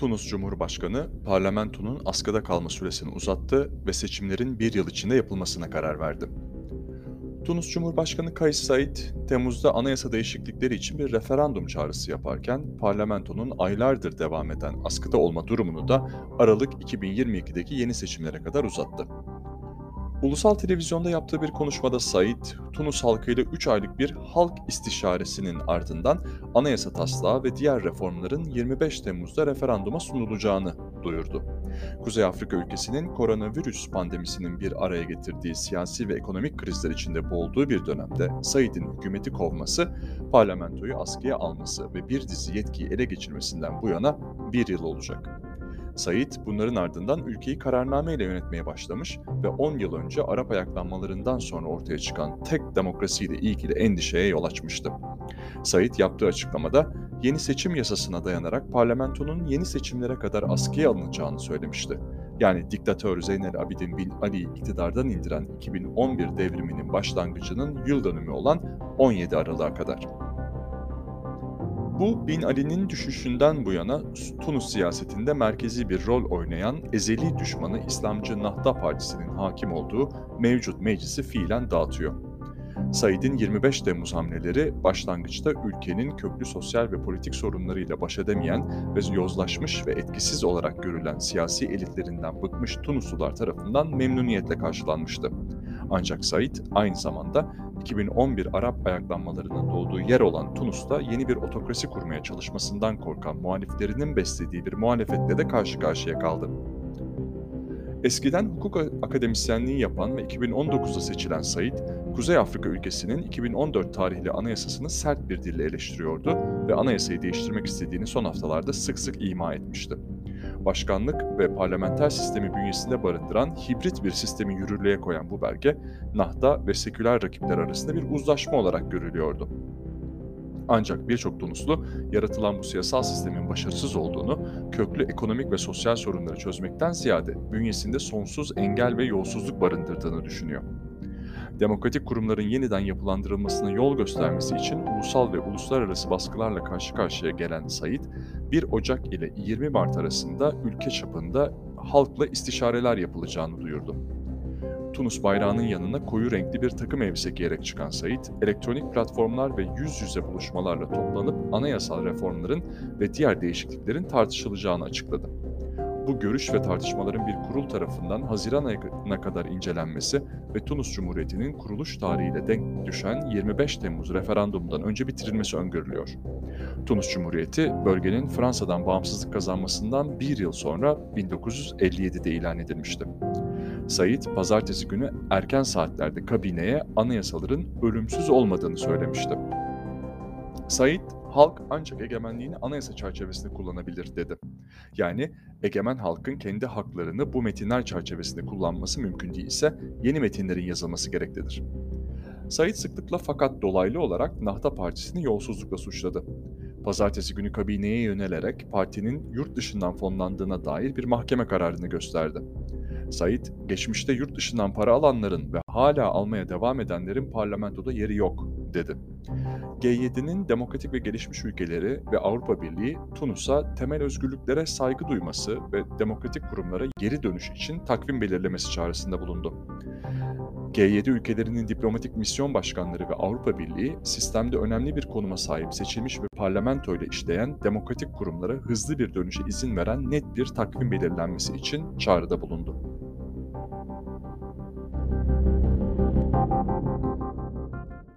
Tunus Cumhurbaşkanı parlamentonun askıda kalma süresini uzattı ve seçimlerin bir yıl içinde yapılmasına karar verdi. Tunus Cumhurbaşkanı Kais Saied, Temmuz'da anayasa değişiklikleri için bir referandum çağrısı yaparken parlamentonun aylardır devam eden askıda olma durumunu da Aralık 2022'deki yeni seçimlere kadar uzattı. Ulusal televizyonda yaptığı bir konuşmada Said, Tunus halkıyla 3 aylık bir halk istişaresinin ardından anayasa taslağı ve diğer reformların 25 Temmuz'da referanduma sunulacağını duyurdu. Kuzey Afrika ülkesinin koronavirüs pandemisinin bir araya getirdiği siyasi ve ekonomik krizler içinde boğulduğu bir dönemde Said'in hükümeti kovması, parlamentoyu askıya alması ve bir dizi yetkiyi ele geçirmesinden bu yana bir yıl olacak. Said bunların ardından ülkeyi kararnameyle yönetmeye başlamış ve 10 yıl önce Arap ayaklanmalarından sonra ortaya çıkan tek demokrasiyle ilgili endişeye yol açmıştı. Said yaptığı açıklamada yeni seçim yasasına dayanarak parlamentonun yeni seçimlere kadar askıya alınacağını söylemişti. Yani diktatör Zeynel Abidin bin Ali'yi iktidardan indiren 2011 devriminin başlangıcının yıl dönümü olan 17 Aralık'a kadar. Bu Bin Ali'nin düşüşünden bu yana Tunus siyasetinde merkezi bir rol oynayan ezeli düşmanı İslamcı Nahda Partisi'nin hakim olduğu mevcut meclisi fiilen dağıtıyor. Said'in 25 Temmuz hamleleri başlangıçta ülkenin köklü sosyal ve politik sorunlarıyla baş edemeyen ve yozlaşmış ve etkisiz olarak görülen siyasi elitlerinden bıkmış Tunuslular tarafından memnuniyetle karşılanmıştı. Ancak Said aynı zamanda 2011 Arap ayaklanmalarının doğduğu yer olan Tunus'ta yeni bir otokrasi kurmaya çalışmasından korkan muhaliflerinin beslediği bir muhalefetle de karşı karşıya kaldı. Eskiden hukuk akademisyenliği yapan ve 2019'da seçilen Said, Kuzey Afrika ülkesinin 2014 tarihli anayasasını sert bir dille eleştiriyordu ve anayasayı değiştirmek istediğini son haftalarda sık sık ima etmişti başkanlık ve parlamenter sistemi bünyesinde barındıran hibrit bir sistemi yürürlüğe koyan bu belge, Nahda ve seküler rakipler arasında bir uzlaşma olarak görülüyordu. Ancak birçok Tunuslu yaratılan bu siyasal sistemin başarısız olduğunu, köklü ekonomik ve sosyal sorunları çözmekten ziyade bünyesinde sonsuz engel ve yolsuzluk barındırdığını düşünüyor demokratik kurumların yeniden yapılandırılmasına yol göstermesi için ulusal ve uluslararası baskılarla karşı karşıya gelen Said, 1 Ocak ile 20 Mart arasında ülke çapında halkla istişareler yapılacağını duyurdu. Tunus bayrağının yanına koyu renkli bir takım elbise giyerek çıkan Said, elektronik platformlar ve yüz yüze buluşmalarla toplanıp anayasal reformların ve diğer değişikliklerin tartışılacağını açıkladı bu görüş ve tartışmaların bir kurul tarafından Haziran ayına kadar incelenmesi ve Tunus Cumhuriyeti'nin kuruluş tarihiyle denk düşen 25 Temmuz referandumundan önce bitirilmesi öngörülüyor. Tunus Cumhuriyeti, bölgenin Fransa'dan bağımsızlık kazanmasından bir yıl sonra 1957'de ilan edilmişti. Said, pazartesi günü erken saatlerde kabineye anayasaların ölümsüz olmadığını söylemişti. Said, halk ancak egemenliğini anayasa çerçevesinde kullanabilir dedi. Yani egemen halkın kendi haklarını bu metinler çerçevesinde kullanması mümkün değilse yeni metinlerin yazılması gereklidir. Said sıklıkla fakat dolaylı olarak Nahda Partisi'ni yolsuzlukla suçladı. Pazartesi günü kabineye yönelerek partinin yurt dışından fonlandığına dair bir mahkeme kararını gösterdi. Said, geçmişte yurt dışından para alanların ve hala almaya devam edenlerin parlamentoda yeri yok, dedi. G7'nin demokratik ve gelişmiş ülkeleri ve Avrupa Birliği Tunus'a temel özgürlüklere saygı duyması ve demokratik kurumlara geri dönüş için takvim belirlemesi çağrısında bulundu. G7 ülkelerinin diplomatik misyon başkanları ve Avrupa Birliği sistemde önemli bir konuma sahip seçilmiş ve parlamento ile işleyen demokratik kurumlara hızlı bir dönüşe izin veren net bir takvim belirlenmesi için çağrıda bulundu.